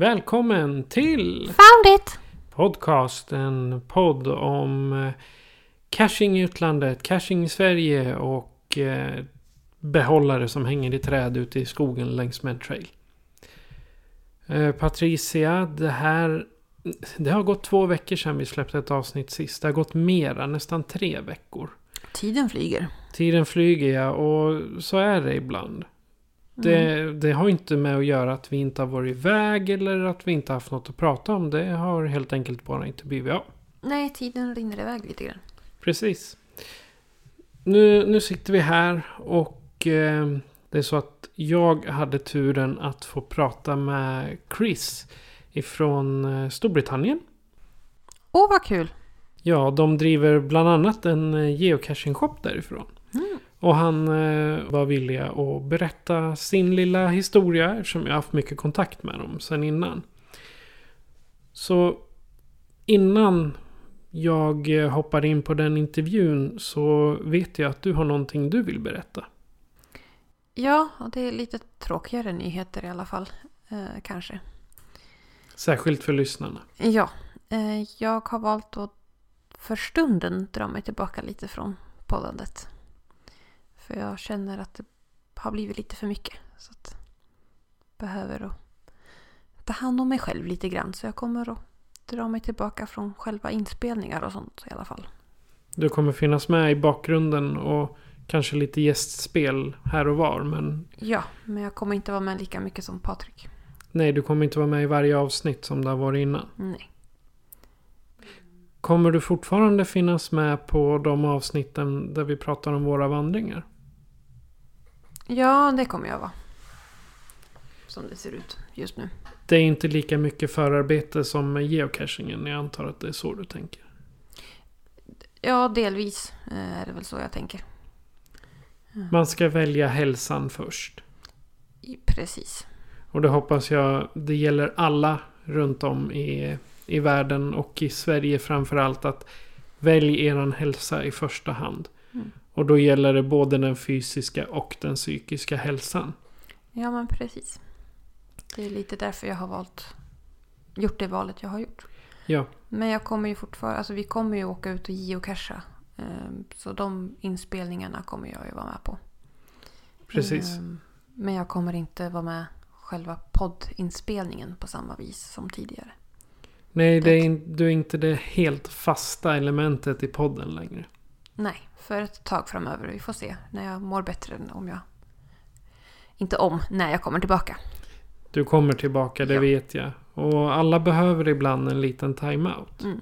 Välkommen till Found it! Podcast. En podd om eh, caching i utlandet, caching i Sverige och eh, behållare som hänger i träd ute i skogen längs med en trail. Eh, Patricia, det här... Det har gått två veckor sedan vi släppte ett avsnitt sist. Det har gått mera, nästan tre veckor. Tiden flyger. Tiden flyger ja, och så är det ibland. Det, det har inte med att göra att vi inte har varit iväg eller att vi inte haft något att prata om. Det har helt enkelt bara inte blivit av. Nej, tiden rinner iväg lite grann. Precis. Nu, nu sitter vi här och eh, det är så att jag hade turen att få prata med Chris ifrån eh, Storbritannien. Åh, vad kul! Ja, de driver bland annat en eh, geocaching shop därifrån. Och han eh, var villig att berätta sin lilla historia eftersom jag har haft mycket kontakt med dem sen innan. Så innan jag hoppar in på den intervjun så vet jag att du har någonting du vill berätta. Ja, och det är lite tråkigare nyheter i alla fall. Eh, kanske. Särskilt för lyssnarna. Ja, eh, jag har valt att för stunden dra mig tillbaka lite från poddandet. För jag känner att det har blivit lite för mycket. Så att jag behöver att ta hand om mig själv lite grann. Så jag kommer att dra mig tillbaka från själva inspelningar och sånt i alla fall. Du kommer finnas med i bakgrunden och kanske lite gästspel här och var. Men Ja, men jag kommer inte vara med lika mycket som Patrik. nej, du kommer inte vara med i varje avsnitt som det har varit innan. Nej. Kommer du fortfarande finnas med på de avsnitten där vi pratar om våra vandringar? Ja, det kommer jag vara. Som det ser ut just nu. Det är inte lika mycket förarbete som med geocachingen. Jag antar att det är så du tänker. Ja, delvis eh, är det väl så jag tänker. Man ska välja hälsan först. Precis. Och det hoppas jag det gäller alla runt om i, i världen och i Sverige framförallt att välj eran hälsa i första hand. Och då gäller det både den fysiska och den psykiska hälsan. Ja, men precis. Det är lite därför jag har valt gjort det valet jag har gjort. Ja, Men jag kommer ju fortfarande, alltså vi kommer ju åka ut och geocacha. Ehm, Så de inspelningarna kommer jag ju vara med på. precis. Ehm, Men jag kommer inte vara med själva poddinspelningen på samma vis som tidigare. Nej, det är, du är inte det helt fasta elementet i podden längre. Nej, för ett tag framöver. Vi får se när jag mår bättre än om jag... Inte om, när jag kommer tillbaka. Du kommer tillbaka, det Ja. vet jag. Och alla behöver ibland en liten time-out. Mm.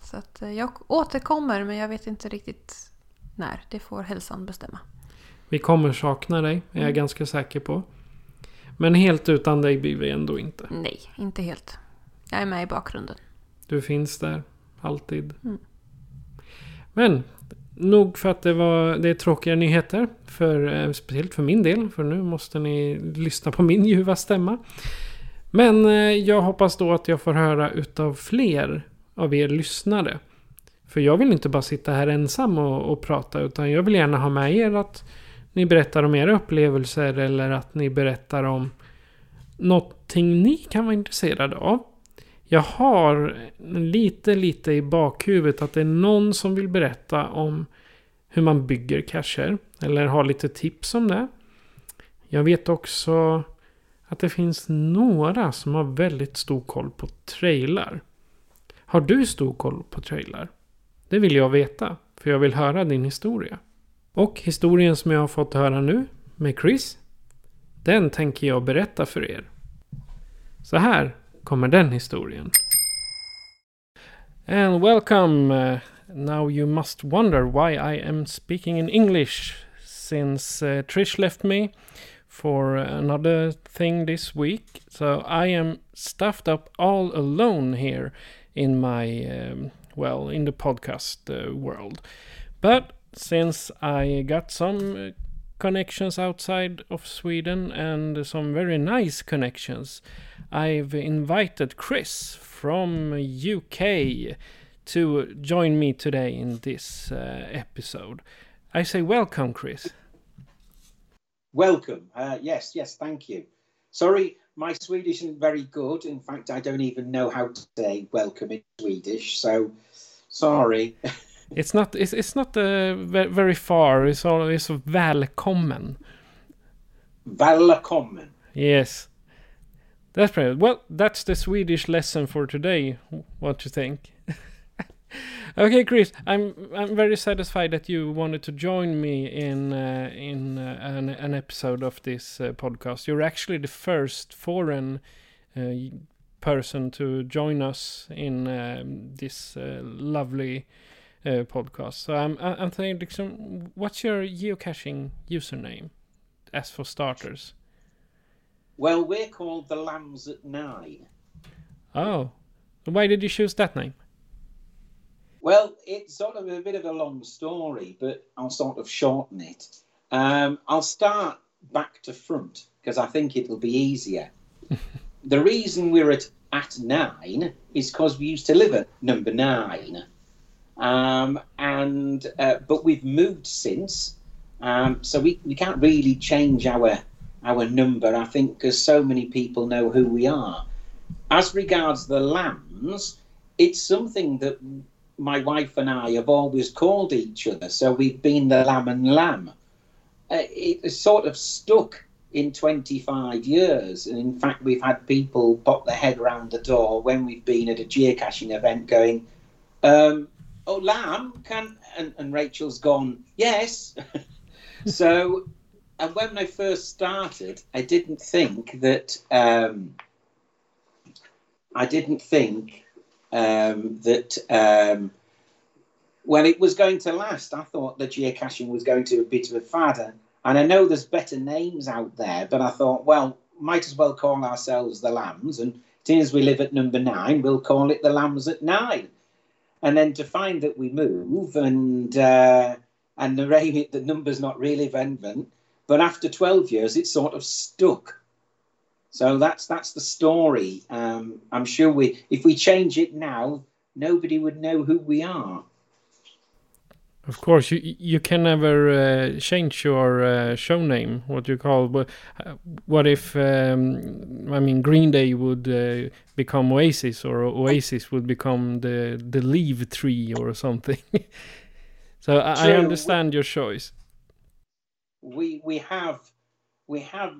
Så att eh, jag återkommer men jag vet inte riktigt när. Det får hälsan bestämma. Vi kommer sakna dig, är jag Mm. ganska säker på. Men helt utan dig blir vi ändå inte. Nej, inte helt. Jag är med i bakgrunden. Du finns där, alltid. Mm. Men, nog för att det, var, det är tråkiga nyheter. För, eh, speciellt för min del, för nu måste ni lyssna på min ljuva stämma. Men eh, jag hoppas då att jag får höra utav fler av er lyssnare. För jag vill inte bara sitta här ensam och, och prata, utan jag vill gärna ha med er att ni berättar om era upplevelser eller att ni berättar om någonting ni kan vara intresserade av. Jag har lite, lite i bakhuvudet att det är någon som vill berätta om hur man bygger cacher. Eller har lite tips om det. Jag vet också att det finns några som har väldigt stor koll på trailar. Har du stor koll på trailar? Det vill jag veta, för jag vill höra din historia. Och historien som jag har fått höra nu med Chris, den tänker jag berätta för er. Så här kommer den historien. And welcome! Uh, now you must wonder why I am speaking in English since uh, Trish left me for another thing this week. So I am stuffed up all alone here in my, um, well, in the podcast uh, world. But since I got some uh, connections outside of Sweden and some very nice connections, I've invited Chris from UK to join me today in this uh, episode. I say welcome, Chris. Welcome. Uh, yes, yes, thank you. Sorry, my Swedish isn't very good. In fact, I don't even know how to say welcome in Swedish. So, sorry. It's not. It's, it's not uh, very far. It's all. It's välkommen. Välkommen. Yes. That's brilliant. Well, that's the Swedish lesson for today. What do you think? okay, Chris, I'm I'm very satisfied that you wanted to join me in uh, in uh, an an episode of this uh, podcast. You're actually the first foreign uh, person to join us in um, this uh, lovely uh, podcast. So I'm I'm thinking, what's your geocaching username, as for starters? Well, we're called the Lambs at Nine. Oh, why did you choose that name? Well, it's sort of a bit of a long story, but I'll sort of shorten it. Um, I'll start back to front because I think it'll be easier. the reason we're at, at nine is because we used to live at number nine. Um, and uh, but we've moved since, um, so we, we can't really change our our number. I think because so many people know who we are. As regards the lambs, it's something that my wife and I have always called each other. So we've been the lamb and lamb. Uh, it sort of stuck in 25 years. And in fact, we've had people pop their head around the door when we've been at a geocaching event going, um, Oh, lamb, can. And, and Rachel's gone, Yes. so, and when I first started, I didn't think that. Um, I didn't think um, that um, well, it was going to last. I thought the geocaching was going to a bit of a fad, and, I know there's better names out there, but I thought, well, might as well call ourselves the Lambs, and as we live at number nine, we'll call it the Lambs at nine. And then to find that we move and uh, and the rate, the number's not really relevant, but after 12 years, it's sort of stuck. So that's that's the story. Um, I'm sure we, if we change it now, nobody would know who we are. Of course, you you can never uh, change your uh, show name. What you call? But uh, what if? Um, I mean, Green Day would uh, become Oasis, or Oasis would become the the Leave Tree, or something. so I, I, understand your choice. We we have we have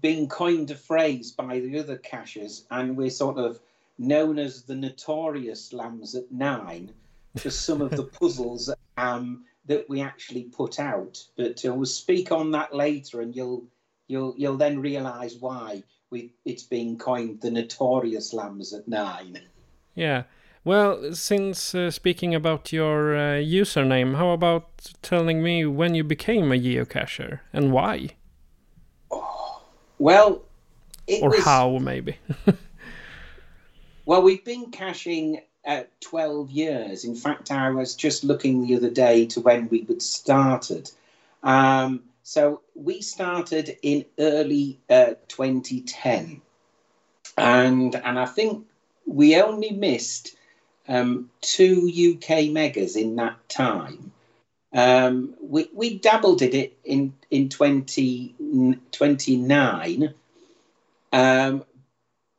been coined a phrase by the other cachers, and we're sort of known as the notorious lambs at nine for some of the puzzles um, that we actually put out. But uh, we'll speak on that later, and you'll you'll you'll then realise why we it's been coined the notorious lambs at nine. Yeah. Well, since uh, speaking about your uh, username, how about telling me when you became a geocacher and why? Well, or was, how maybe. well, we've been caching at 12 years. In fact, I was just looking the other day to when we would started. Um, so we started in early uh, 2010, and and I think we only missed um, two UK megas in that time. Um, we, we dabbled in it in, in 2029, um,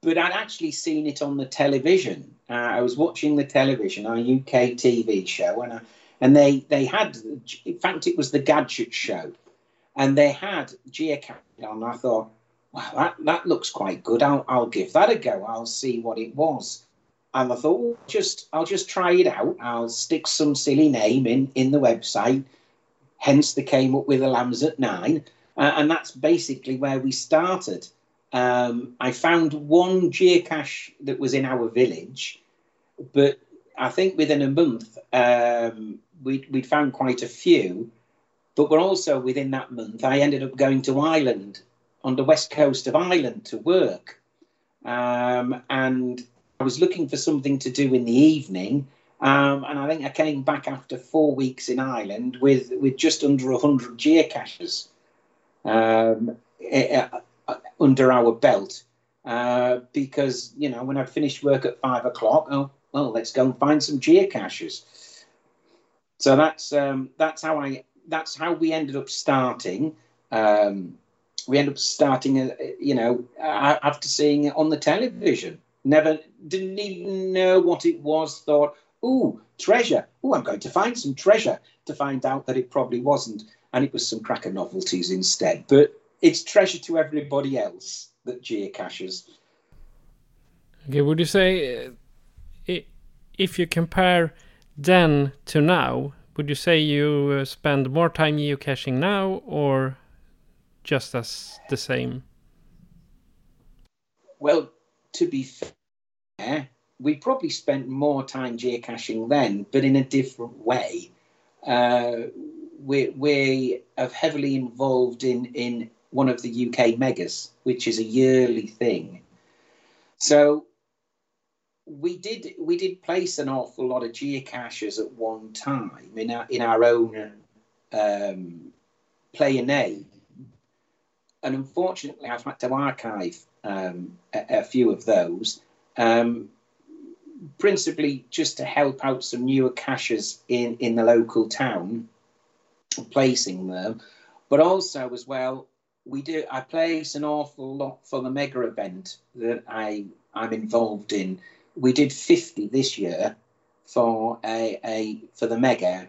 but I'd actually seen it on the television. Uh, I was watching the television, our UK TV show, and, I, and they, they had, in fact, it was the Gadget Show, and they had geocaching on. I thought, wow, that, that looks quite good. I'll, I'll give that a go. I'll see what it was. and I thought, well, just I'll just try it out. I'll stick some silly name in in the website. Hence, they came up with the lambs at nine, uh, and that's basically where we started. Um, I found one geocache that was in our village, but I think within a month um, we'd, we'd found quite a few. But we're also within that month, I ended up going to Ireland on the west coast of Ireland to work. Um, and I was looking for something to do in the evening. Um, and I think I came back after four weeks in Ireland with, with just under 100 geocaches um, uh, under our belt. Uh, because, you know, when I'd finished work at five o'clock, oh, well, let's go and find some geocaches. So that's um, that's how I that's how we ended up starting. Um, we ended up starting, uh, you know, after seeing it on the television. Never didn't even know what it was. Thought, ooh, treasure. Ooh, I'm going to find some treasure. To find out that it probably wasn't, and it was some cracker novelties instead. But it's treasure to everybody else that geocaches. Okay, would you say if you compare then to now, would you say you uh, spend more time geocaching now or just as the same? Well, to be fair, we probably spent more time geocaching then, but in a different way. Uh, we, we are heavily involved in, in one of the UK megas, which is a yearly thing. So we did we did place an awful lot of geocaches at one time in our in our own um, player name, and unfortunately, I've had to archive um, a, a, few of those, um, principally just to help out some newer caches in in the local town, placing them, but also as well. We do. I place an awful lot for the mega event that I I'm involved in. We did 50 this year for a, a for the mega.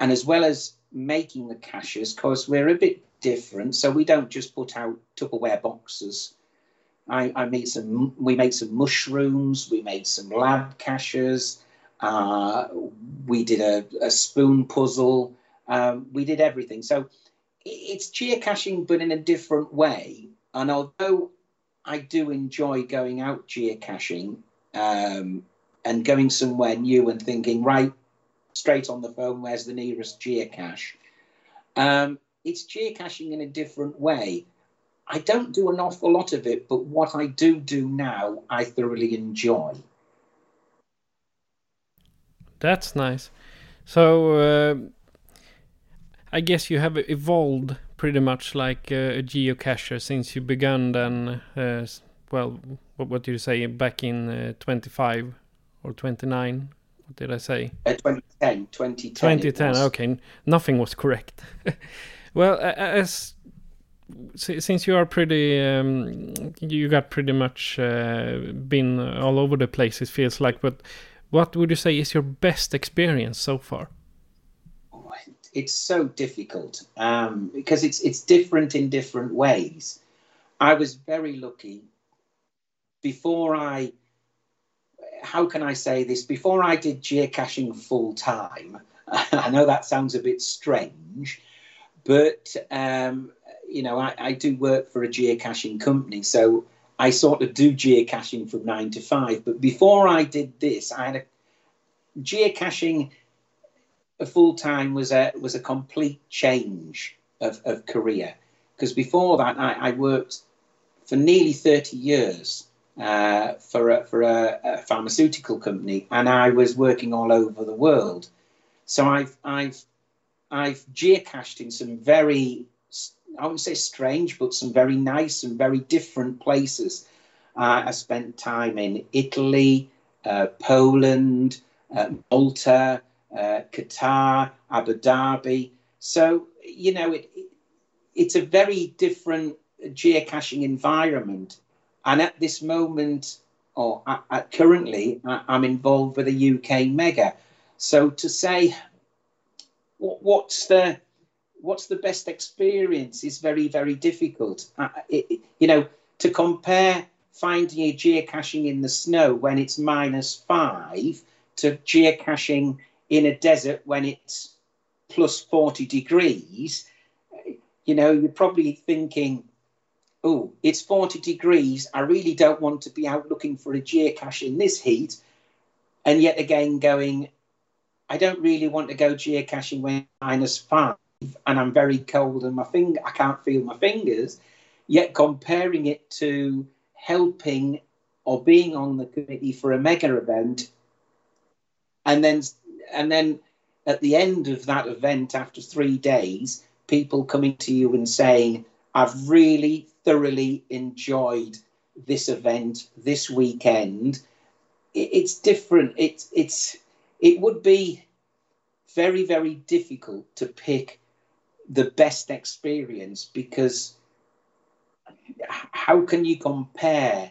And as well as making the caches because we're a bit different so we don't just put out tupperware boxes. I, I made some we made some mushrooms we made some lab caches uh, we did a, a spoon puzzle um, we did everything. So it's geocaching but in a different way and although I do enjoy going out geocaching um, and going somewhere new and thinking, right, straight on the phone, where's the nearest geocache? Um, it's geocaching in a different way. I don't do an awful lot of it, but what I do do now, I thoroughly enjoy. That's nice. So, uh, I guess you have evolved pretty much like uh, a geocacher since you began then, uh, well, what, what did you say back in uh, 25 or 29? What did I say? Uh, 2010. 2010. 2010. Okay, nothing was correct. well, as since you are pretty, um, you got pretty much uh, been all over the place. It feels like, but what would you say is your best experience so far? It's so difficult um, because it's it's different in different ways. I was very lucky before I, how can I say this? Before I did geocaching full time, I know that sounds a bit strange, but um, you know, I, I do work for a geocaching company, so I sort of do geocaching from nine to five. But before I did this, I had a geocaching full time was a was a complete change of, of career because before that I, I, worked for nearly 30 years uh, for a, for a, a, pharmaceutical company, and I was working all over the world. So I've I've I've geocached in some very I wouldn't say strange, but some very nice and very different places. Uh, I spent time in Italy, uh, Poland, uh, Malta, uh, Qatar, Abu Dhabi. So you know it, it it's a very different geocaching environment and at this moment, or at, at currently, I'm involved with a UK mega. So to say what, what's the what's the best experience is very very difficult. Uh, it, you know, to compare finding a geocaching in the snow when it's minus five to geocaching in a desert when it's plus 40 degrees, you know, you're probably thinking, oh, it's 40 degrees. I really don't want to be out looking for a geocache in this heat. And yet again, going, I don't really want to go geocaching when minus five and I'm very cold and my finger, I can't feel my fingers. Yet comparing it to helping or being on the committee for a mega event, and then and then at the end of that event, after three days, people coming to you and saying, "I've really thoroughly enjoyed this event this weekend." It's different. It's it's it would be very very difficult to pick the best experience because how can you compare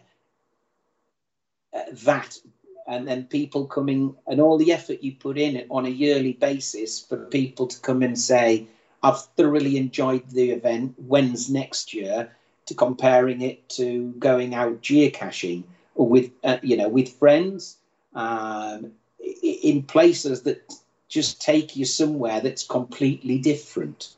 uh, that and then people coming and all the effort you put in on a yearly basis for people to come and say i've thoroughly enjoyed the event when's next year to comparing it to going out geocaching with uh, you know with friends um, in places that just take you somewhere that's completely different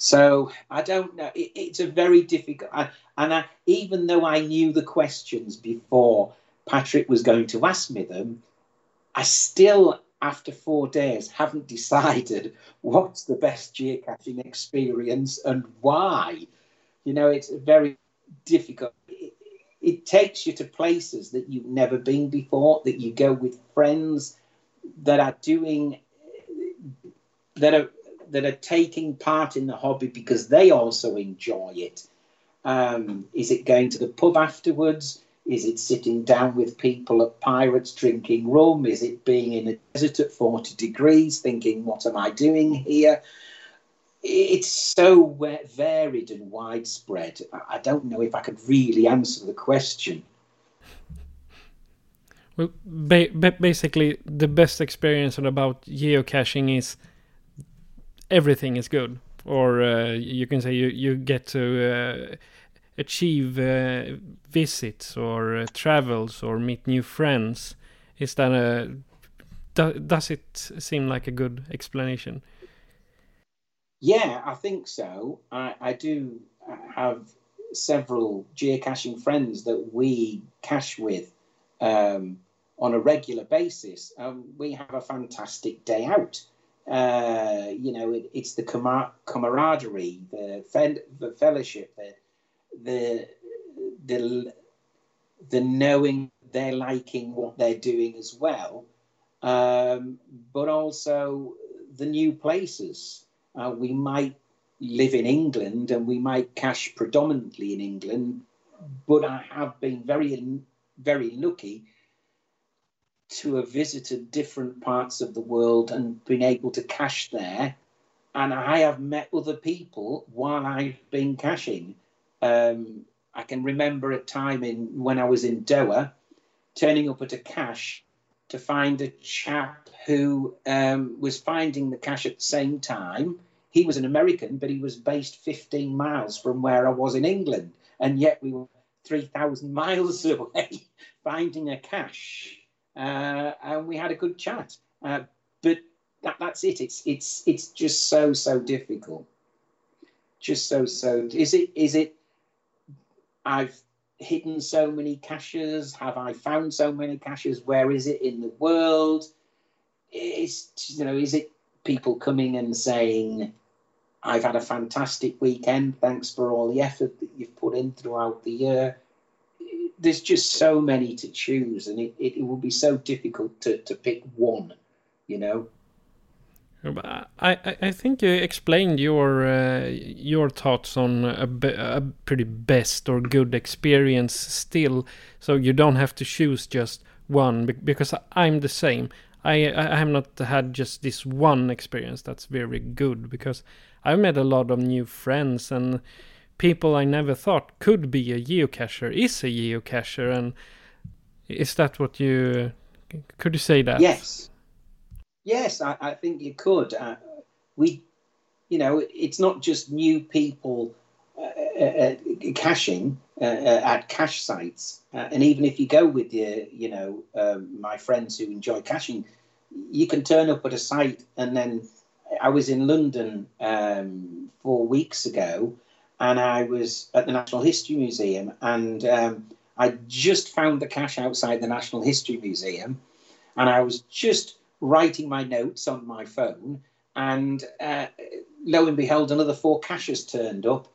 so I don't know. It, it's a very difficult. I, and I, even though I knew the questions before Patrick was going to ask me them, I still, after four days, haven't decided what's the best geocaching experience and why. You know, it's very difficult. It, it takes you to places that you've never been before, that you go with friends that are doing that are that are taking part in the hobby because they also enjoy it? Um, is it going to the pub afterwards? Is it sitting down with people at Pirates drinking rum? Is it being in a desert at 40 degrees thinking, what am I doing here? It's so varied and widespread. I don't know if I could really answer the question. Well, ba basically, the best experience about geocaching is everything is good, or uh, you can say you you get to uh, achieve uh, visits or uh, travels or meet new friends. Is that a do, does it seem like a good explanation? Yeah, I think so. I, I do have several geocaching friends that we cache with um, on a regular basis. Um, we have a fantastic day out. Uh, you know, it, it's the camar- camaraderie, the, the fellowship, the the the knowing they're liking what they're doing as well, um, but also the new places. Uh, we might live in England and we might cache predominantly in England, but I have been very very lucky to have visited different parts of the world and been able to cache there. And I have met other people while I've been caching. Um, I can remember a time in when I was in Doha, turning up at a cache to find a chap who um, was finding the cache at the same time. He was an American, but he was based 15 miles from where I was in England, and yet we were 3,000 miles away finding a cache uh, and we had a good chat. Uh, but that, that's it. It's it's it's just so so difficult. Just so so. Is it is it? I've hidden so many caches. Have I found so many caches? Where is it in the world? Is you know is it people coming and saying, "I've had a fantastic weekend. Thanks for all the effort that you've put in throughout the year." there's just so many to choose, and it, it, it will be so difficult to, to pick one, you know. I, I think you explained your uh, your thoughts on a, a pretty best or good experience still, so you don't have to choose just one because I'm the same. I I have not had just this one experience that's very good because I've met a lot of new friends and people I never thought could be a geocacher is a geocacher, and is that what you could you say that? Yes, yes, I, I think you could. Uh, we, you know, it's not just new people uh, uh, caching uh, uh, at cache sites, uh, and even if you go with your, you know, um, my friends who enjoy caching, you can turn up at a site, and then I was in London um, four weeks ago, and I was at the National History Museum, and um, I just found the cache outside the National History Museum, and I was just writing my notes on my phone, and uh, lo and behold, another four caches turned up.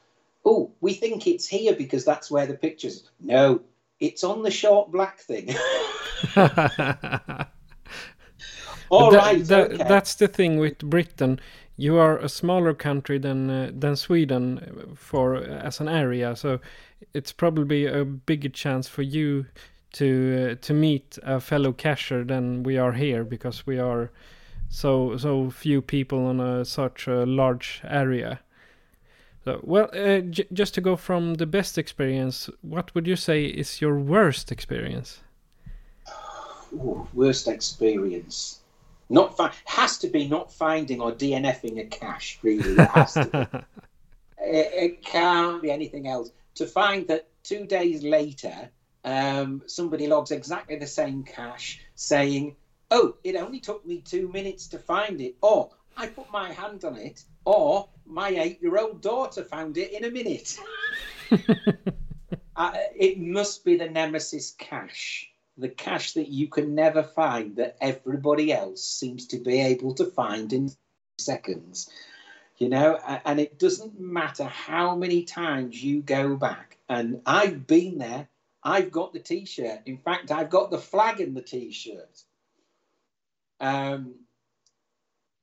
Oh, we think it's here because that's where the pictures. No, it's on the short black thing. All that, right, that- okay. That's the thing with Britain. You are a smaller country than uh, than Sweden for as an area, so it's probably a bigger chance for you to uh, to meet a fellow cacher than we are here because we are so so few people on a such a large area. So, well, uh, j- just to go from the best experience, what would you say is your worst experience? Ooh, worst experience. Not fi- has to be not finding or DNFing a cache. Really, it has to. It, it can't be anything else. To find that two days later, um, somebody logs exactly the same cache, saying, "Oh, it only took me two minutes to find it," or "I put my hand on it," or "My eight-year-old daughter found it in a minute." uh, it must be the nemesis cache the cache that you can never find that everybody else seems to be able to find in seconds you know and it doesn't matter how many times you go back and i've been there i've got the t-shirt. In fact i've got the flag in the t-shirt. Um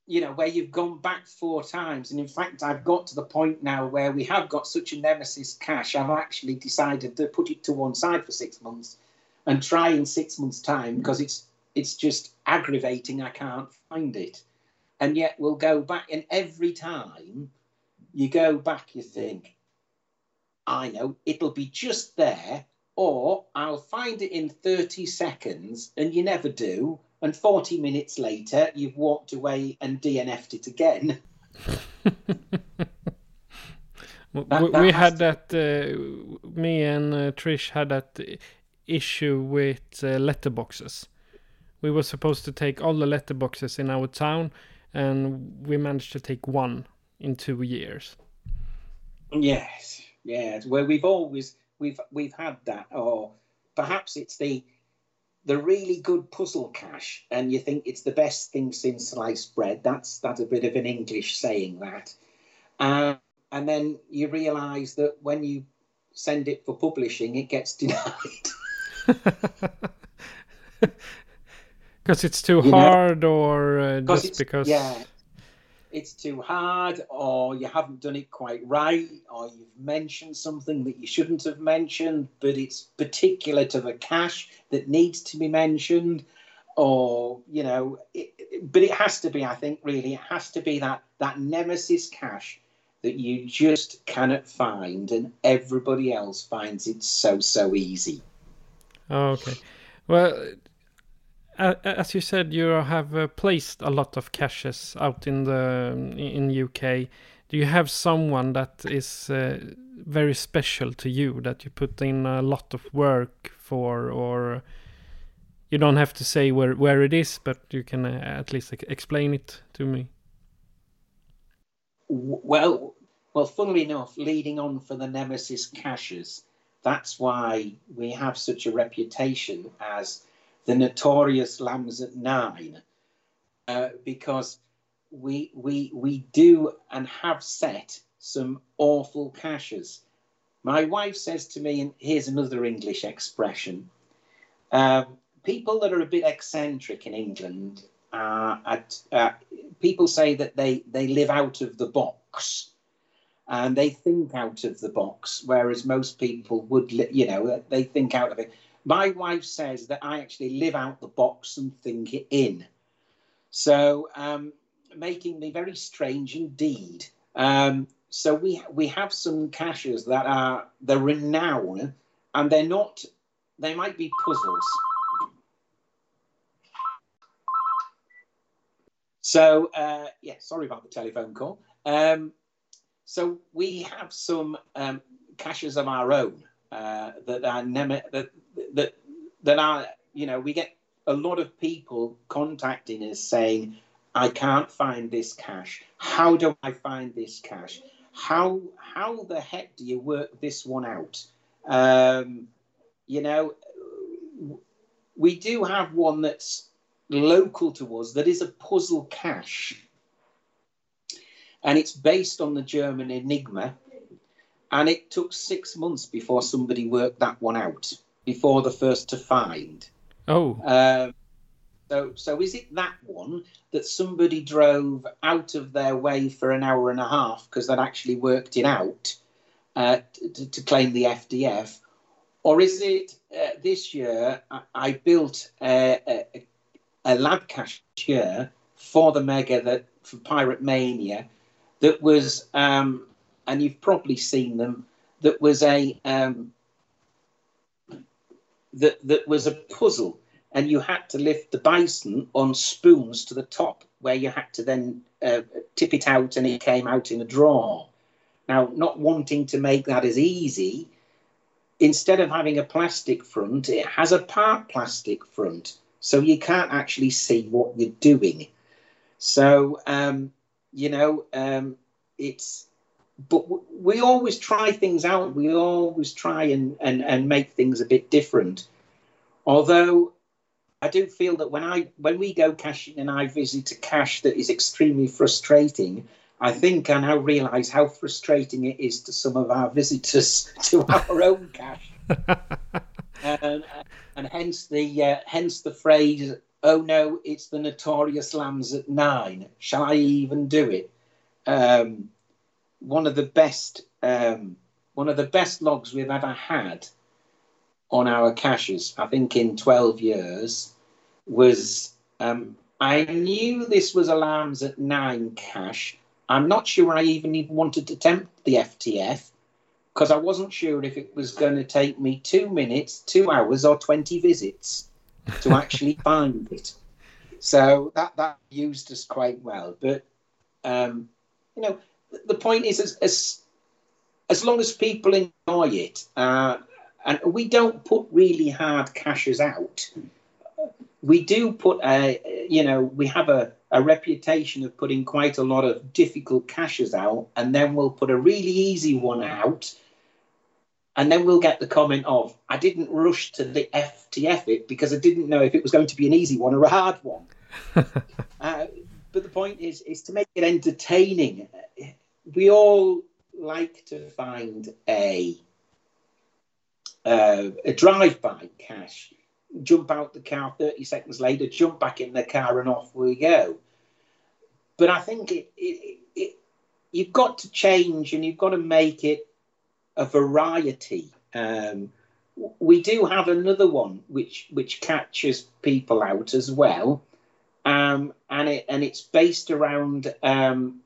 you know where you've gone back four times. And in fact i've got to the point now where we have got such a nemesis cache. I've actually decided to put it to one side for six months and try in six months' time because it's it's just aggravating. I can't find it, and yet we'll go back, and every time you go back, you think, I know it'll be just there, or I'll find it in thirty seconds, and you never do. And 40 minutes later, you've walked away and DNF'd it again. That- that we had that. Uh, me and uh, Trish had that issue with uh, letterboxes. We were supposed to take all the letterboxes in our town, and we managed to take one in two years. Yes, yes. Where we've always we've we've had that, or perhaps it's the the really good puzzle cache, and you think it's the best thing since sliced bread. That's that's a bit of an English saying that, uh, and then you realise that when you send it for publishing, it gets denied. Because it's too You know- hard, or uh, just because. yeah, it's too hard, or you haven't done it quite right, or you've mentioned something that you shouldn't have mentioned, but it's particular to the cache that needs to be mentioned, or you know, it, but it has to be. I think really, it has to be that that nemesis cache that you just cannot find, and everybody else finds it so so easy. Oh, okay. Well, as you said, you have uh, placed a lot of caches out in the in UK. Do you have someone that is uh, very special to you that you put in a lot of work for, or you don't have to say where where it is, but you can uh, at least ex- explain it to me. Well, well, funnily enough, leading on for the Nemesis caches, that's why we have such a reputation as the notorious lambs at nine, uh, because we we we do and have set some awful caches. My wife says to me, and here's another English expression: um, people that are a bit eccentric in England at, uh, people say that they they live out of the box and they think out of the box, whereas most people would, you know, they think out of it. My wife says that I actually live out the box and think it in. So, um, making me very strange indeed. Um, so we we have some caches that are the renown, and they're not. They might be puzzles. So uh, yeah, sorry about the telephone call. Um, so we have some um, caches of our own uh, that are that that that are you know we get a lot of people contacting us saying I can't find this cache. How do I find this cache? How how the heck do you work this one out? Um, you know, we do have one that's local to us that is a puzzle cache, and it's based on the German Enigma. And it took six months before somebody worked that one out, before the first to find. Oh. Um, so, so is it that one that somebody drove out of their way for an hour and a half because they'd actually worked it out uh, to, to, claim the FTF, or is it uh, this year I, I built a, a, a, lab cashier for the Mega that for Pirate Mania that was, um, and you've probably seen them, that was a um, that that was a puzzle and you had to lift the bison on spoons to the top, where you had to then uh, tip it out and it came out in a drawer. Now, not wanting to make that as easy, instead of having a plastic front, it has a part plastic front, so you can't actually see what you're doing. So, um, you know, um, it's but we always try things out. We always try and, and, and make things a bit different. Although I do feel that when I when we go caching and I visit a cache that is extremely frustrating, I think I now realise how frustrating it is to some of our visitors to our own cache, and, and hence the uh, hence the phrase, "Oh no, it's the notorious lambs at nine. Shall I even do it?" Um, one of the best um, one of the best logs we've ever had on our caches, I think in 12 years, was um, I knew this was alarms at nine cache. I'm not sure I even even wanted to attempt the FTF because I wasn't sure if it was going to take me two minutes, two hours, or 20 visits to actually find it. So that, that used us quite well. But, um, you know, the point is, as, as, as long as people enjoy it, uh, and we don't put really hard caches out. We do put a, you know, we have a, a reputation of putting quite a lot of difficult caches out, and then we'll put a really easy one out, and then we'll get the comment of, I didn't rush to the FTF it because I didn't know if it was going to be an easy one or a hard one. uh, but the point is, is to make it entertaining. We all like to find a uh, a drive-by cache, jump out the car 30 seconds later, jump back in the car, and off we go. But I think it, it, it, you've got to change and you've got to make it a variety. Um, we do have another one which which catches people out as well, um, and it and it's based around um,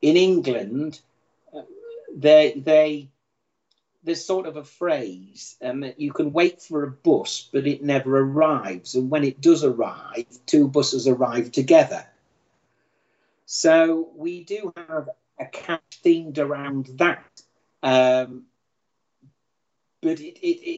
in England. Uh, they they there's sort of a phrase um, that you can wait for a bus, but it never arrives. And when it does arrive, two buses arrive together. So we do have a cache themed around that. Um, but it, it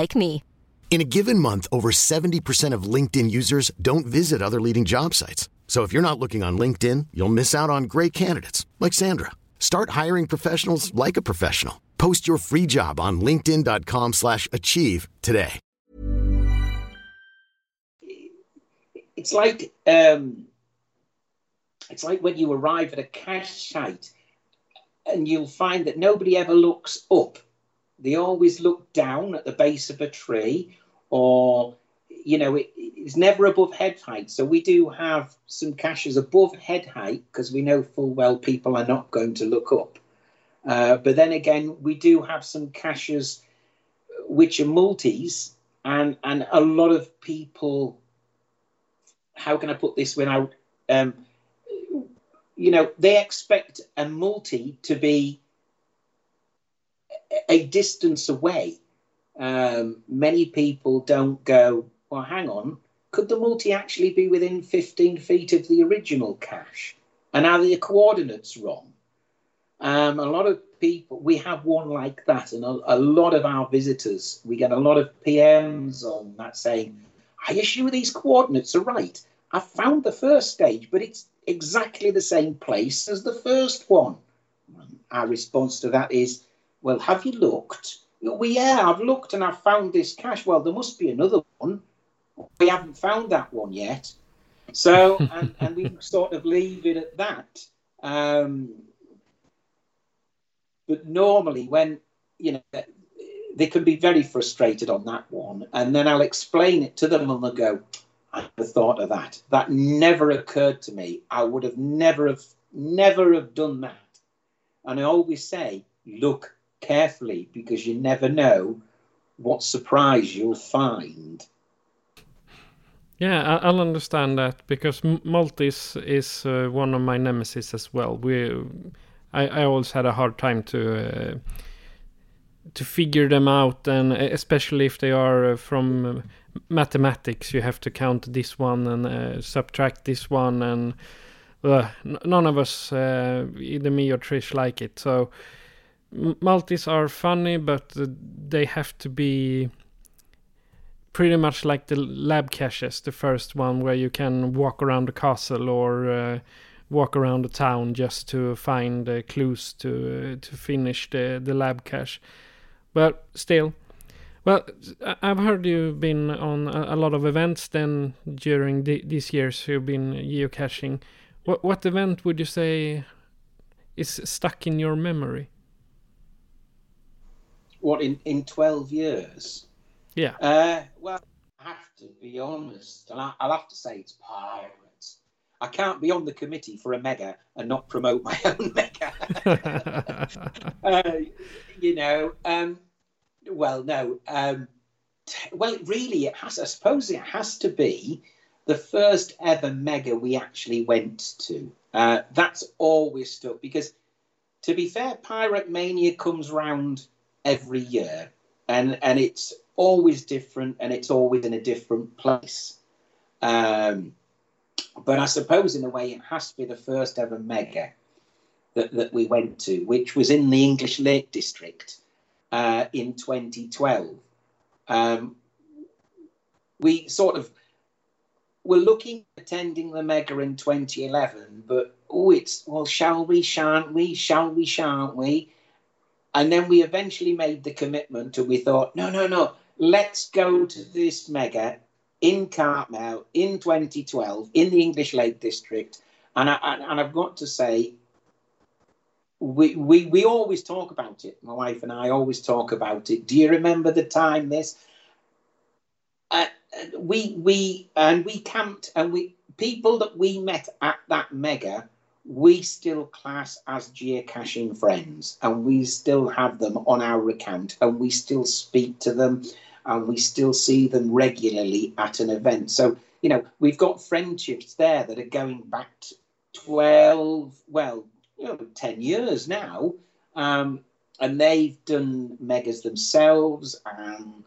like me. In a given month, over 70% of LinkedIn users don't visit other leading job sites. So if you're not looking on LinkedIn, you'll miss out on great candidates like Sandra. Start hiring professionals like a professional. Post your free job on linkedin.com/achieve today. It's like um, it's like when you arrive at a cache site and you'll find that nobody ever looks up. They always look down at the base of a tree or you know it, it's never above head height so we do have some caches above head height because we know full well people are not going to look up Uh, but then again, we do have some caches which are multis, and and a lot of people. How can I put this without? Um, you know, they expect a multi to be a distance away. Um, many people don't go. Well, hang on. Could the multi actually be within 15 feet of the original cache? And are the coordinates wrong? Um, a lot of people, we have one like that, and a, a, lot of our visitors, we get a lot of PMs on that saying, I sure these coordinates are right? I found the first stage, but it's exactly the same place as the first one. Our response to that is, Well, have you looked? Well, yeah, I've looked and I've found this cache. Well, there must be another one. We haven't found that one yet. So, and, and we sort of leave it at that. Um, but normally, when you know, they can be very frustrated on that one, and then I'll explain it to them, and they'll go, "I never thought of that. That never occurred to me. I would have never have never have done that." And I always say, "Look carefully because you never know what surprise you'll find." Yeah, I'll understand that because multis is uh, one of my nemesis as well. We I, I always had a hard time to uh, to figure them out, and especially if they are uh, from mathematics, you have to count this one and uh, subtract this one, and uh, none of us, uh, either me or Trish, like it. So multis are funny, but they have to be pretty much like the lab caches, the first one where you can walk around the castle or uh, walk around the town just to find uh, clues to uh, to finish the the lab cache. But still, well, I've heard you've been on a, lot of events then during the, these years. You've been geocaching. What what event would you say is stuck in your memory? What in in twelve years? Yeah. Uh, well, I have to be honest, and I, will have to say it's Pyre. I can't be on the committee for a mega and not promote my own mega. uh, you know, um, well, no. Um, t- well, really, it has. I suppose it has to be the first ever mega we actually went to. Uh, that's always stuck because, to be fair, Pirate Mania comes round every year, and and it's always different, and it's always in a different place. Um, but I suppose, in a way, it has to be the first ever mega that, that we went to, which was in the English Lake District uh, in 2012. Um, we sort of were looking at attending the mega in 2011, but oh, it's well, shall we, shan't we, shall we, shan't we? And then we eventually made the commitment, and we thought, no, no, no, let's go to this mega in Cartmel in 2012 in the English Lake District. And, I, and I've got to say, we, we, we always talk about it. My wife and I always talk about it. Do you remember the time this? Uh, we we and we camped and we people that we met at that mega we still class as geocaching friends and we still have them on our account and we still speak to them and we still see them regularly at an event. So, you know, we've got friendships there that are going back 12, well, you know, 10 years now. Um, and they've done megas themselves. Um,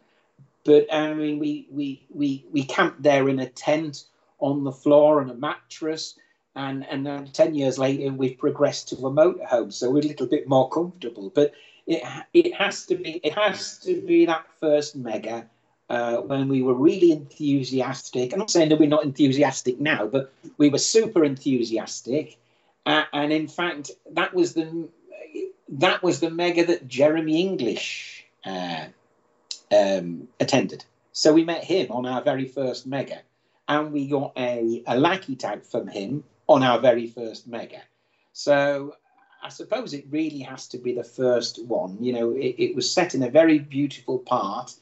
but I mean, we, we, we, we camped there in a tent on the floor on a mattress. And, and then 10 years later, we've progressed to a motorhome. So we're a little bit more comfortable. But it it has to be it has to be that first mega uh, when we were really enthusiastic. I'm not saying that we're not enthusiastic now, but we were super enthusiastic, uh, and in fact, that was the that was the mega that Jeremy Irish uh, um, attended. So we met him on our very first mega, and we got a, a lucky tag from him on our very first mega. So I suppose it really has to be the first one. You know, it, it was set in a very beautiful part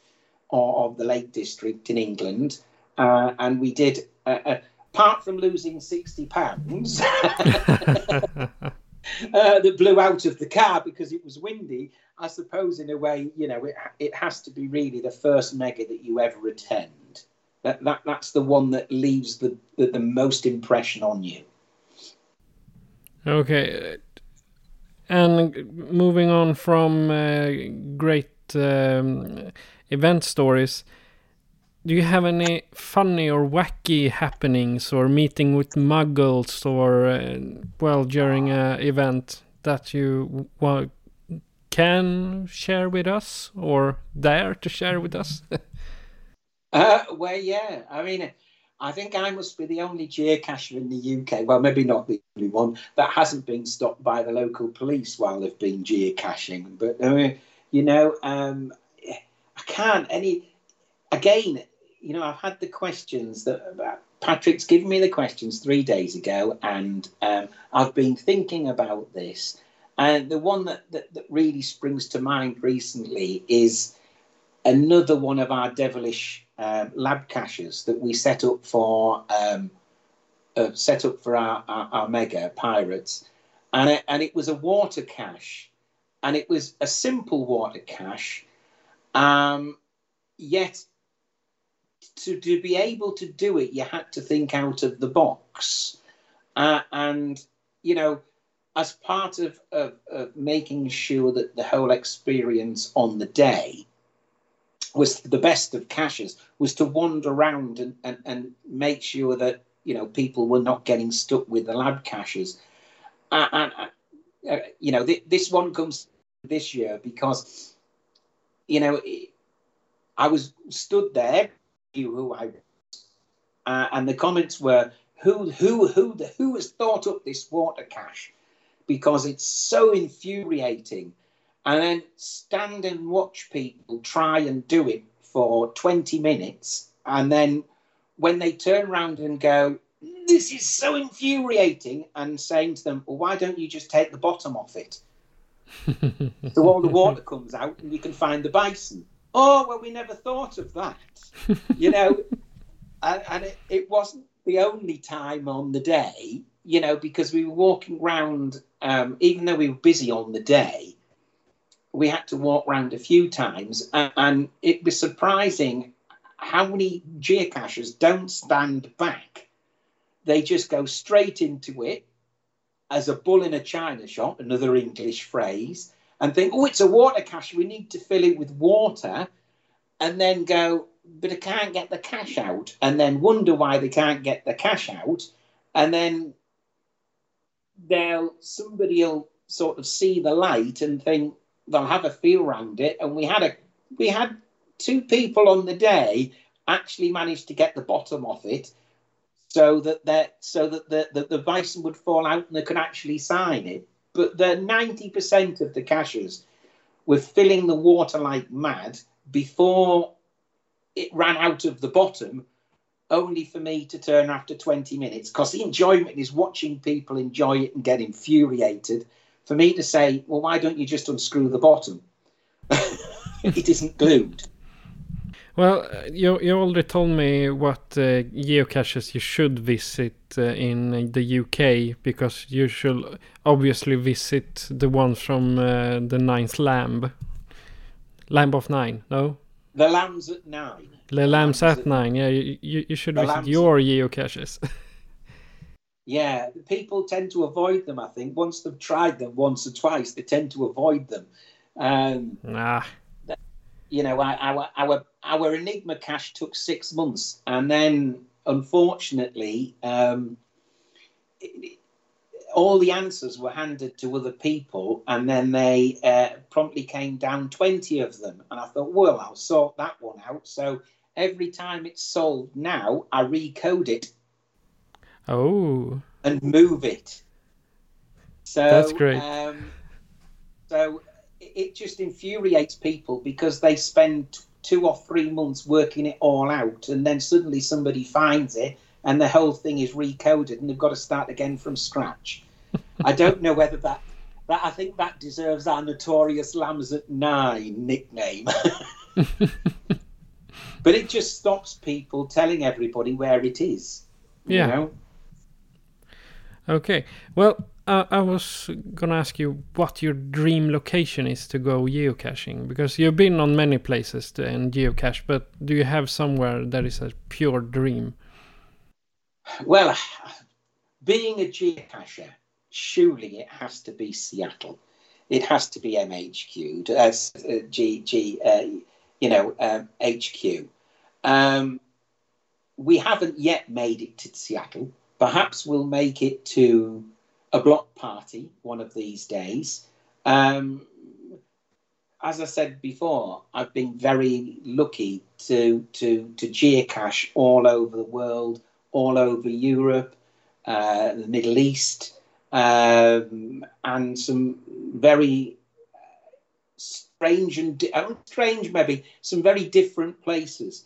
of, of the Lake District in England, uh, and we did. Uh, uh, apart from losing sixty pounds, uh, that blew out of the car because it was windy. I suppose, in a way, you know, it, it has to be really the first mega that you ever attend. That, that that's the one that leaves the, the, the most impression on you. Okay. And moving on from uh, great um, event stories, do you have any funny or wacky happenings or meeting with muggles or, uh, well, during an event that you can share with us or dare to share with us? uh, well, yeah. I mean, I think I must be the only geocacher in the UK, well, maybe not the only one, that hasn't been stopped by the local police while they've been geocaching. But, uh, you know, um, I can't any, again, you know, I've had the questions that uh, Patrick's given me the questions three days ago, and um, I've been thinking about this. And the one that, that, that really springs to mind recently is another one of our devilish um, lab caches that we set up for um, uh, set up for our, our, our, mega pirates, and it, and it was a water cache, and it was a simple water cache, um, yet to, to be able to do it, you had to think out of the box, uh, and you know. As part of, of, of making sure that the whole experience on the day was the best of caches was to wander around and, and, and make sure that you know people were not getting stuck with the lab caches. And uh, uh, you know th- this one comes this year because you know i was stood there who i uh, and the comments were who who who who has thought up this water cache? Because it's so infuriating and then stand and watch people try and do it for 20 minutes. And then when they turn around and go, This is so infuriating, and saying to them, Well, why don't you just take the bottom off it? so all the water comes out and you can find the bison. Oh, well, we never thought of that. you know, and, and it, it wasn't the only time on the day, you know, because we were walking around, um, even though we were busy on the day, we had to walk around a few times, and, and it was surprising how many geocachers don't stand back. They just go straight into it as a bull in a china shop, another English phrase, and think, oh, it's a water cache. We need to fill it with water. And then go, but I can't get the cache out. And then wonder why they can't get the cache out. And then they'll, somebody will sort of see the light and think, they'll have a feel around it. And we had a we had two people on the day actually managed to get the bottom off it so that that so that the, the, the bison would fall out and they could actually sign it. But the 90% of the caches were filling the water like mad before it ran out of the bottom, only for me to turn after 20 minutes. Because the enjoyment is watching people enjoy it and get infuriated for me to say, well, why don't you just unscrew the bottom? it isn't glued. Well, you you already told me what uh, geocaches you should visit uh, in the UK because you should obviously visit the ones from uh, the Ninth Lamb, Lamb of Nine. No, the Lambs at Nine. The, the Lambs, lambs at, at Nine. Yeah, you you, you should visit your geocaches. Yeah, people tend to avoid them. I think once they've tried them once or twice, they tend to avoid them. Um, nah. You know, our our our Enigma cache took six months, and then unfortunately, um, it, all the answers were handed to other people, and then they uh, promptly came down twenty of them. And I thought, well, I'll sort that one out. So every time it's sold now, I recode it Oh. And move it. So that's great. Um, so it just infuriates people because they spend two or three months working it all out, and then suddenly somebody finds it, and the whole thing is recoded, and they've got to start again from scratch. I don't know whether that. That I think that deserves our notorious Lambs at Nine nickname. but it just stops people telling everybody where it is. Yeah. You know? Okay. Well, I, I was gonna ask you what your dream location is to go geocaching because you've been on many places to, and geocache, but do you have somewhere that is a pure dream? Well, being a geocacher, surely it has to be Seattle. It has to be MHQ, as uh, G, G uh, you know, um, HQ. Um, we haven't yet made it to Seattle. Perhaps we'll make it to a block party one of these days. Um, as I said before, I've been very lucky to to to geocache all over the world, all over Europe, uh, the Middle East, um, and some very strange and di- strange maybe some very different places.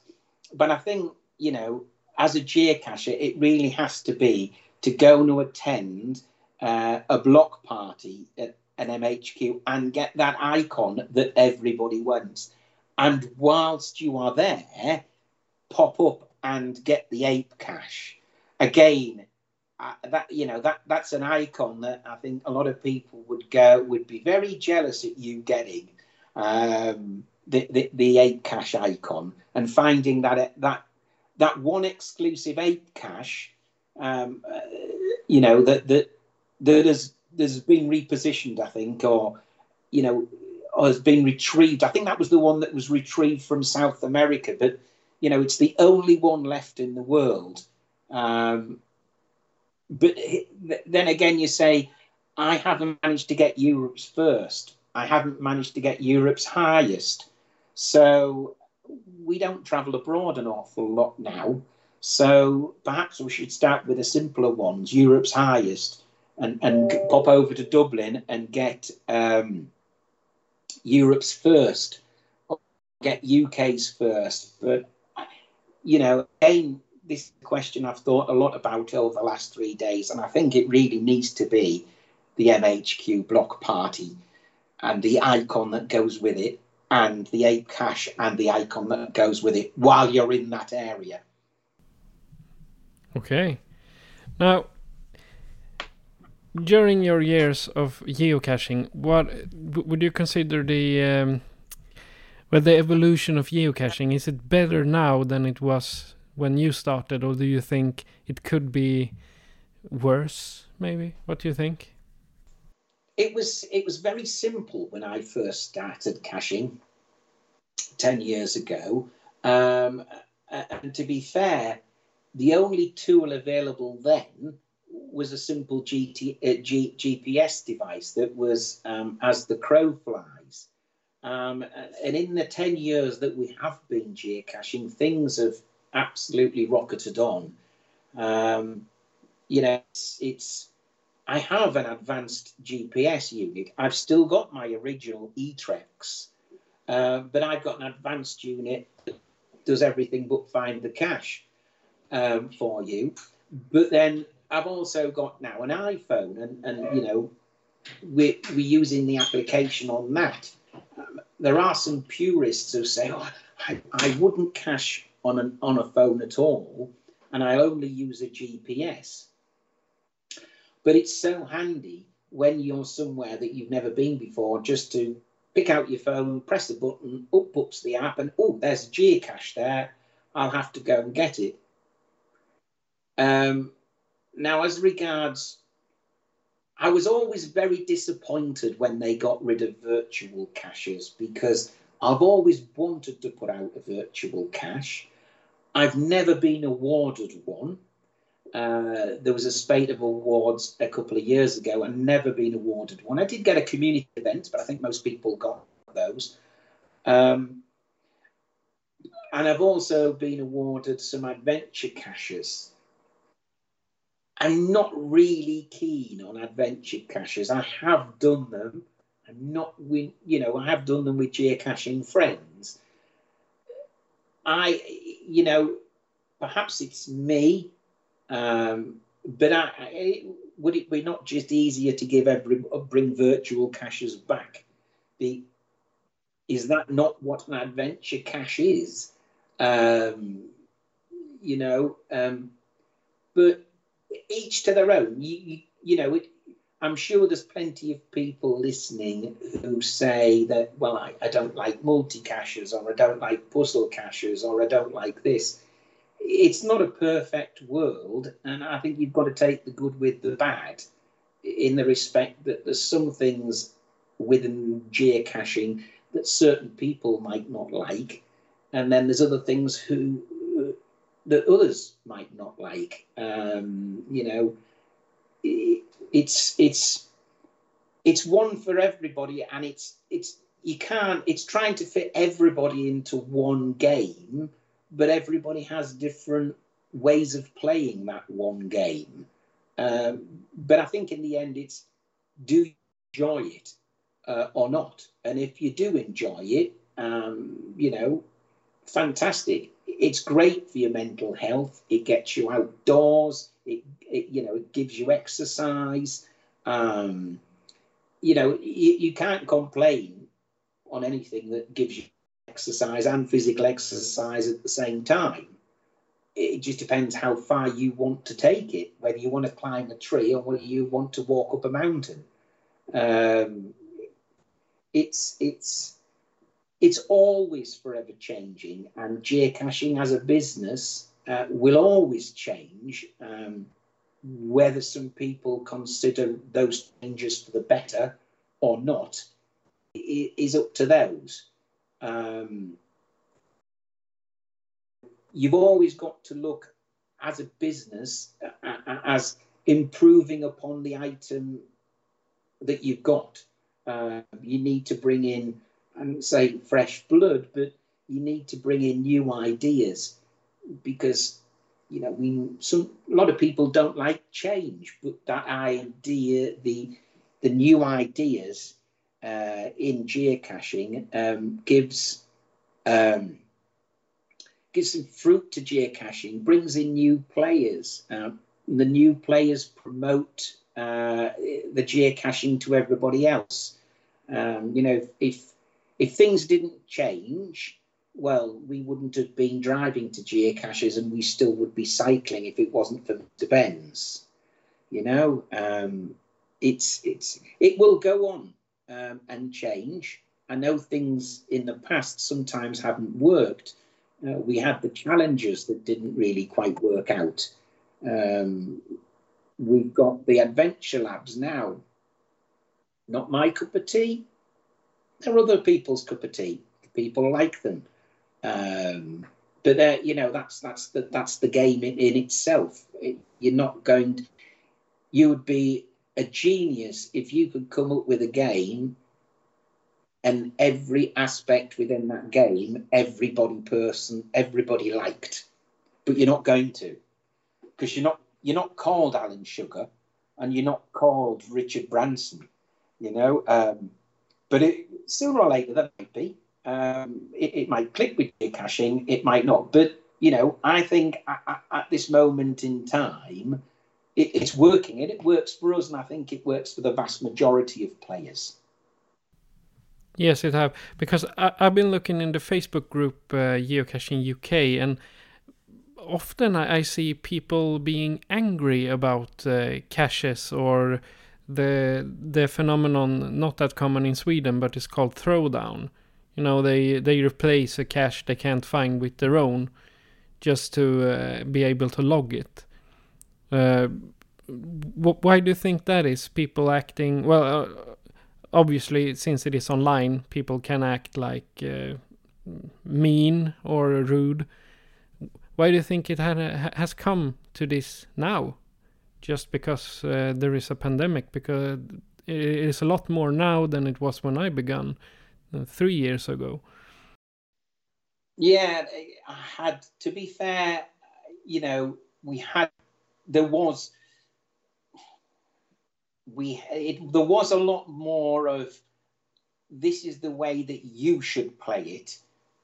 But I think you know, as a geocacher, it really has to be to go and attend uh, a block party at an MHQ and get that icon that everybody wants. And whilst you are there, pop up and get the ape cache. Again, uh, that you know that that's an icon that I think a lot of people would go would be very jealous at you getting um, the, the the ape cache icon and finding that that that one exclusive ape cache, um, uh, you know that that that has has been repositioned, I think, or you know, or has been retrieved. I think that was the one that was retrieved from South America, but you know, it's the only one left in the world. Um, but then again, you say, I haven't managed to get Europe's first. I haven't managed to get Europe's highest. So we don't travel abroad an awful lot now. So perhaps we should start with the simpler ones, Europe's highest, and, and pop over to Dublin and get um, Europe's first, get UK's first. But, you know, again, this question I've thought a lot about over the last three days, and I think it really needs to be the MHQ block party and the icon that goes with it, and the ape cache and the icon that goes with it while you're in that area. Okay. Now, during your years of geocaching, what would you consider the um, well the evolution of geocaching? Is it better now than it was when you started, or do you think it could be worse? Maybe. What do you think? It was it was very simple when I first started caching ten years ago. Um, and to be fair, the only tool available then was a simple GT, uh, G, GPS device that was um, as the crow flies. Um, and in the 10 years that we have been geocaching, things have absolutely rocketed on. Um, you know, it's, it's, I have an advanced GPS unit. I've still got my original eTrex, uh, but I've got an advanced unit that does everything but find the cache um, for you. But then I've also got now an iPhone, and, and you know, we're, we're using the application on that. Um, there are some purists who say, oh, I, I wouldn't cache on, an, on a phone at all, and I only use a GPS. But it's so handy when you're somewhere that you've never been before just to pick out your phone, press a button, up pops the app, and oh, there's a geocache there. I'll have to go and get it. Um, now, as regards, I was always very disappointed when they got rid of virtual caches because I've always wanted to put out a virtual cache. I've never been awarded one. Uh, there was a spate of awards a couple of years ago and never been awarded one. I did get a community event, but I think most people got those. Um, and I've also been awarded some adventure caches. I'm not really keen on adventure caches. I have done them. I'm not, with, you know, I have done them with geocaching friends. I, you know, perhaps it's me, um, but I, I, would it be not just easier to give every bring virtual caches back? The, is that not what an adventure cache is? Um, you know, um, but each to their own. You, you, you know, it, I'm sure there's plenty of people listening who say that, well, I, I don't like multi caches, or I don't like puzzle caches, or I don't like this. It's not a perfect world, and I think you've got to take the good with the bad in the respect that there's some things within geocaching that certain people might not like, and then there's other things who that others might not like. Um, you know, it, it's it's it's one for everybody, and it's it's you can't. It's trying to fit everybody into one game, but everybody has different ways of playing that one game. Um, but I think in the end, it's do you enjoy it uh, or not? And if you do enjoy it, um, you know, fantastic. It's great for your mental health. It gets you outdoors. It, it you know, it gives you exercise. Um, you know, you, you can't complain on anything that gives you exercise and physical exercise at the same time it just depends how far you want to take it, whether you want to climb a tree or whether you want to walk up a mountain. Um, it's it's it's always forever changing, and geocaching as a business uh, will always change. Um, whether some people consider those changes for the better or not is up to those. Um, you've always got to look as a business as improving upon the item that you've got. Uh, you need to bring in, and say fresh blood, but you need to bring in new ideas because you know we some a lot of people don't like change, but that idea, the the new ideas uh, in geocaching um, gives um, gives some fruit to geocaching, brings in new players. Uh, the new players promote uh, the geocaching to everybody else. Um, you know, if if things didn't change, well, we wouldn't have been driving to geocaches, and we still would be cycling if it wasn't for the Benz. You know, um, it's it's it will go on um, and change. I know things in the past sometimes haven't worked, uh, we had the challenges that didn't really quite work out. Um, we've got the adventure labs now. Not my cup of tea. They're other people's cup of tea. People like them. Um, but you know that's that's the that's the game in, in itself. It, you're not going. To, you would be a genius if you could come up with a game and every aspect within that game, everybody person, everybody liked. But you're not going to, because you're not you're not called Alan Sugar, and you're not called Richard Branson, you know. Um, but it, sooner or later that might be. Um, it, it, might click with your caching, it might not. But you know, I think at, at this moment in time, it, it's working, and it works for us, and I think it works for the vast majority of players. Yes, it have because I, have been looking in the Facebook group uh, Geocaching UK, and often I, I, see people being angry about uh, caches or the the phenomenon not that common in Sweden, but it's called throwdown. You know, they they replace a cache they can't find with their own, just to uh, be able to log it. Uh, why do you think that is? People acting well uh, obviously, since it is online, people can act like uh, mean or rude. Why do you think it had, has come to this now? Just because uh, there is a pandemic? Because it is a lot more now than it was when I began uh, three years ago. Yeah, I had to be fair. You know, we had there was we it, there was a lot more of this is the way that you should play it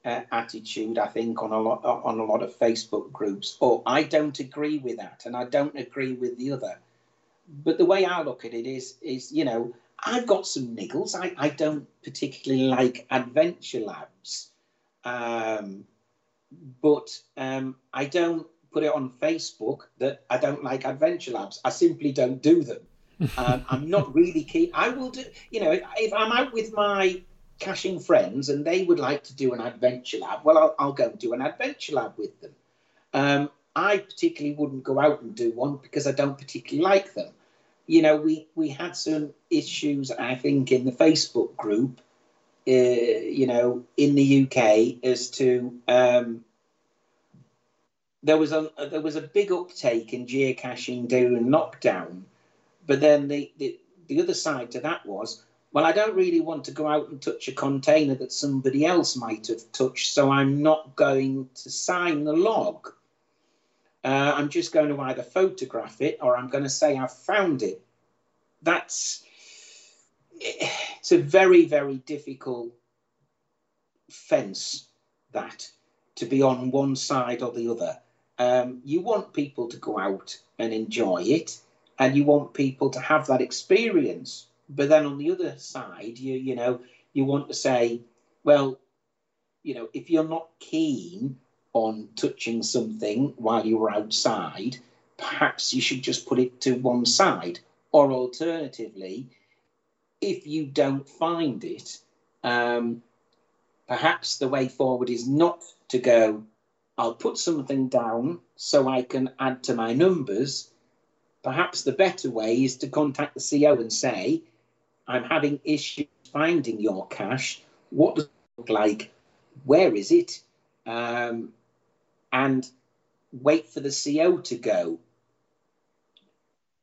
uh, attitude i think on a lot on a lot of facebook groups. Or i don't agree with that and i don't agree with the other. But the way i look at it is is you know i've got some niggles. I, I don't particularly like adventure labs. Um, but um, i don't put it on facebook that i don't like adventure labs i simply don't do them Um, I'm not really keen. I will do, you know, if, if I'm out with my caching friends and they would like to do an adventure lab, well, I'll, I'll go and do an adventure lab with them. Um, I particularly wouldn't go out and do one because I don't particularly like them. You know, we, we had some issues, I think, in the Facebook group, uh, you know, in the UK as to um, there was a there was a big uptake in geocaching during lockdown, but then the, the the other side to that was well, I don't really want to go out and touch a container that somebody else might have touched, so I'm not going to sign the log. Uh, I'm just going to either photograph it or I'm going to say I've found it. That's it's a very very difficult fence that to be on one side or the other. Um, you want people to go out and enjoy it, and you want people to have that experience. But then on the other side, you you know you want to say, well, you know, if you're not keen on touching something while you're outside, perhaps you should just put it to one side. Or alternatively, if you don't find it, um, perhaps the way forward is not to go, I'll put something down so I can add to my numbers. Perhaps the better way is to contact the CO and say, I'm having issues finding your cache. What does it look like? Where is it? Um, and wait for the CO to go.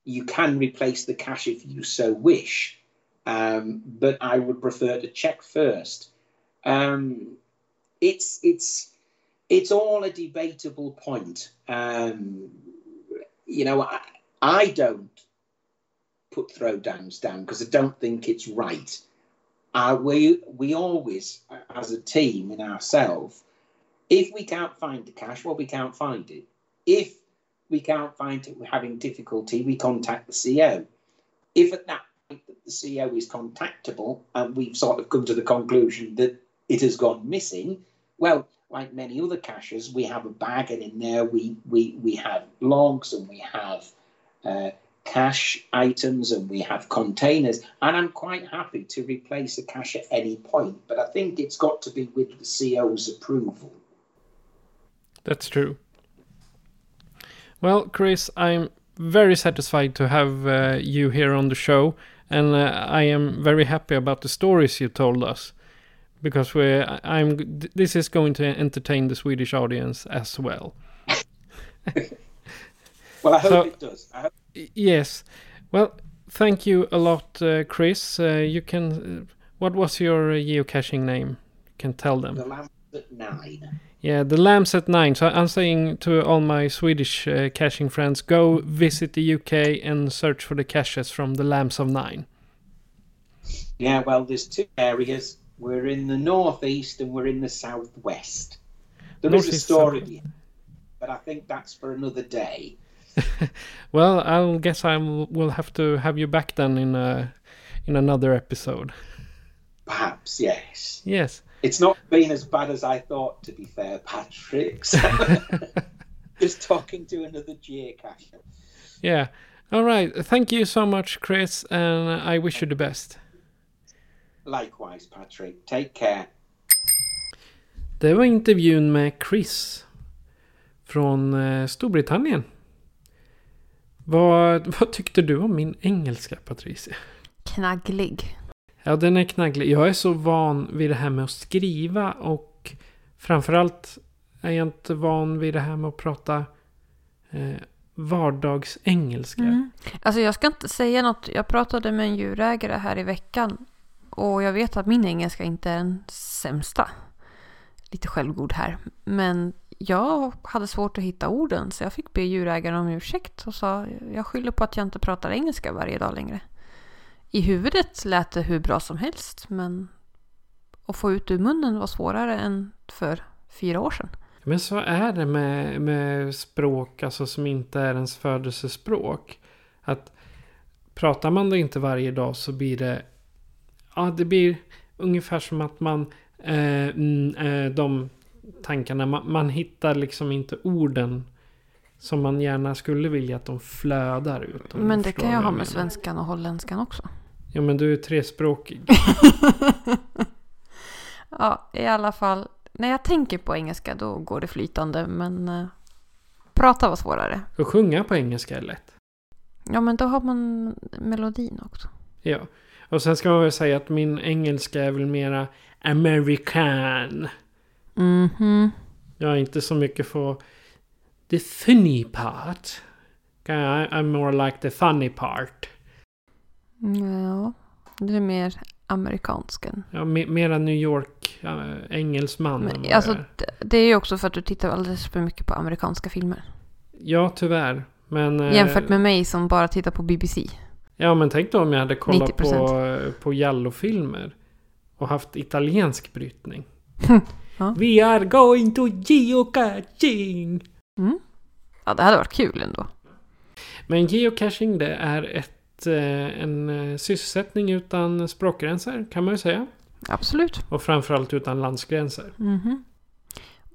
You can replace the cache if you so wish, um, but I would prefer to check first. Um, it's it's it's all a debatable point. Um, you know, I, I don't put throwdowns down because I don't think it's right. Uh, we we always, as a team in ourselves, if we can't find the cache, well, we can't find it. If we can't find it, we're having difficulty, we contact the CO. If at that point that the CO is contactable and we've sort of come to the conclusion that it has gone missing, well, like many other caches, we have a bag and in there we we, we have logs and we have uh, cache items and we have containers. And I'm quite happy to replace a cache at any point, but I think it's got to be with the CO's approval. That's true. Well, Chris, I'm very satisfied to have uh, you here on the show, and uh, I am very happy about the stories you told us because we I'm this is going to entertain the Swedish audience as well. well, I hope so, it does. Hope- yes. Well, thank you a lot, uh, Chris. Uh, you can. Uh, what was your geocaching name? You can tell them. The Lambs at Nine. Yeah, the Lambs at Nine. So I'm saying to all my Swedish uh, caching friends, go visit the UK and search for the caches from the Lambs of Nine. Yeah, well, there's two areas we're in the northeast and we're in the southwest. There is a story, but I think that's for another day. well, I guess I will have to have you back then in a in another episode. Perhaps yes. Yes. It's not been as bad as I thought, to be fair, Patrick. So just talking to another geocacher. Yeah. All right. Thank you so much, Chris, and I wish you the best. Likewise Patrick. Take care. Det var intervjun med Chris från eh, Storbritannien. Vad, vad tyckte du om min engelska Patricia? Knagglig. Ja, den är knagglig. Jag är så van vid det här med att skriva och framförallt är jag inte van vid det här med att prata eh, vardagsengelska. Mm. Alltså jag ska inte säga något. Jag pratade med en djurägare här i veckan och jag vet att min engelska inte är den sämsta. Lite självgod här. Men jag hade svårt att hitta orden så jag fick be djurägaren om ursäkt och sa jag skyller på att jag inte pratar engelska varje dag längre. I huvudet lät det hur bra som helst men att få ut ur munnen var svårare än för fyra år sedan. Men så är det med, med språk alltså som inte är ens födelsespråk. Att pratar man det inte varje dag så blir det ja, det blir ungefär som att man... Eh, mm, eh, de tankarna, man, man, hittar liksom inte orden Som man gärna skulle vilja att de flödar ut. Men det kan jag ha med menar. svenskan och holländskan också. Ja men du är trespråkig. Ja, i alla fall. När jag tänker på engelska då går det flytande. Men eh, prata var svårare. Och sjunga på engelska är lätt. Ja, men då har man melodin också. Ja. Och sen ska man väl säga att min engelska är väl mera American. Mhm. Jag är inte så mycket för the funny part. I'm more like the funny part. Ja, du är mer amerikansk än... Ja, me- mera New York äh, engelsman. Men, alltså, det- det är ju också för att du tittar alldeles för mycket på amerikanska filmer. Ja, tyvärr. Men, eh, Jämfört med mig som bara tittar på BBC. Ja, men tänk då om jag hade kollat 90%. på, på Jallo-filmer. Och haft italiensk brytning. Ja. We are going to geocaching! Mm. Ja, det hade varit kul ändå. Men geocaching det är ett, eh, en eh, sysselsättning utan språkgränser kan man ju säga. Absolut. Och framförallt utan landsgränser. Mhm.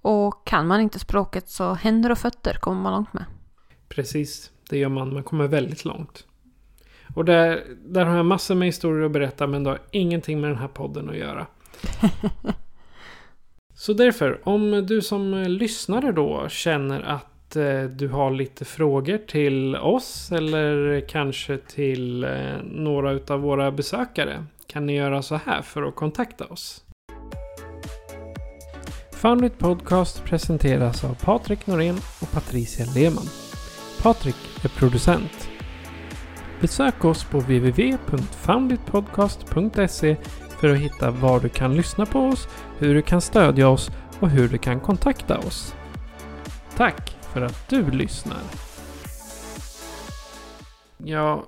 Och kan man inte språket så händer och fötter kommer man långt med. Precis, det gör man. Man kommer väldigt långt. Och där, där har jag massor med historier att berätta men det har ingenting med den här podden att göra. Så därför, om du som lyssnare då känner att eh, du har lite frågor till oss eller kanske till eh, några utav våra besökare kan ni göra så här för att kontakta oss. Foundit Podcast presenteras av Patrik Norén och Patricia Lehmann. Patrik är producent. Besök oss på www.founditpodcast.se för att hitta var du kan lyssna på oss, hur du kan stödja oss och hur du kan kontakta oss. Tack för att du lyssnar. Jag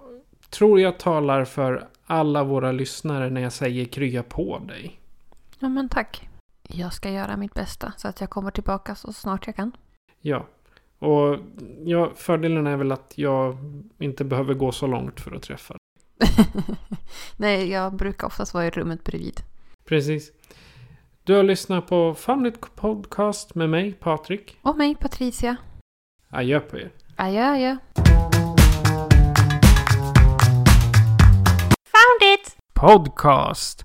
tror jag talar för alla våra lyssnare när jag säger krya på dig. Ja, men tack. Jag ska göra mitt bästa så att jag kommer tillbaka så snart jag kan. Ja. Och ja, fördelen är väl att jag inte behöver gå så långt för att träffa dig. Nej, jag brukar oftast vara i rummet bredvid. Precis. Du har lyssnat på Family Podcast med mig, Patrik. Och mig, Patricia. Adjö på er. Adjö, adjö. Podcast.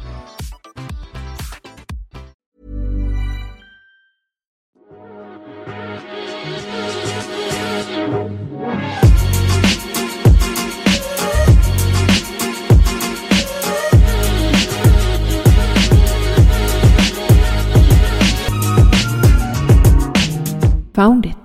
Found it.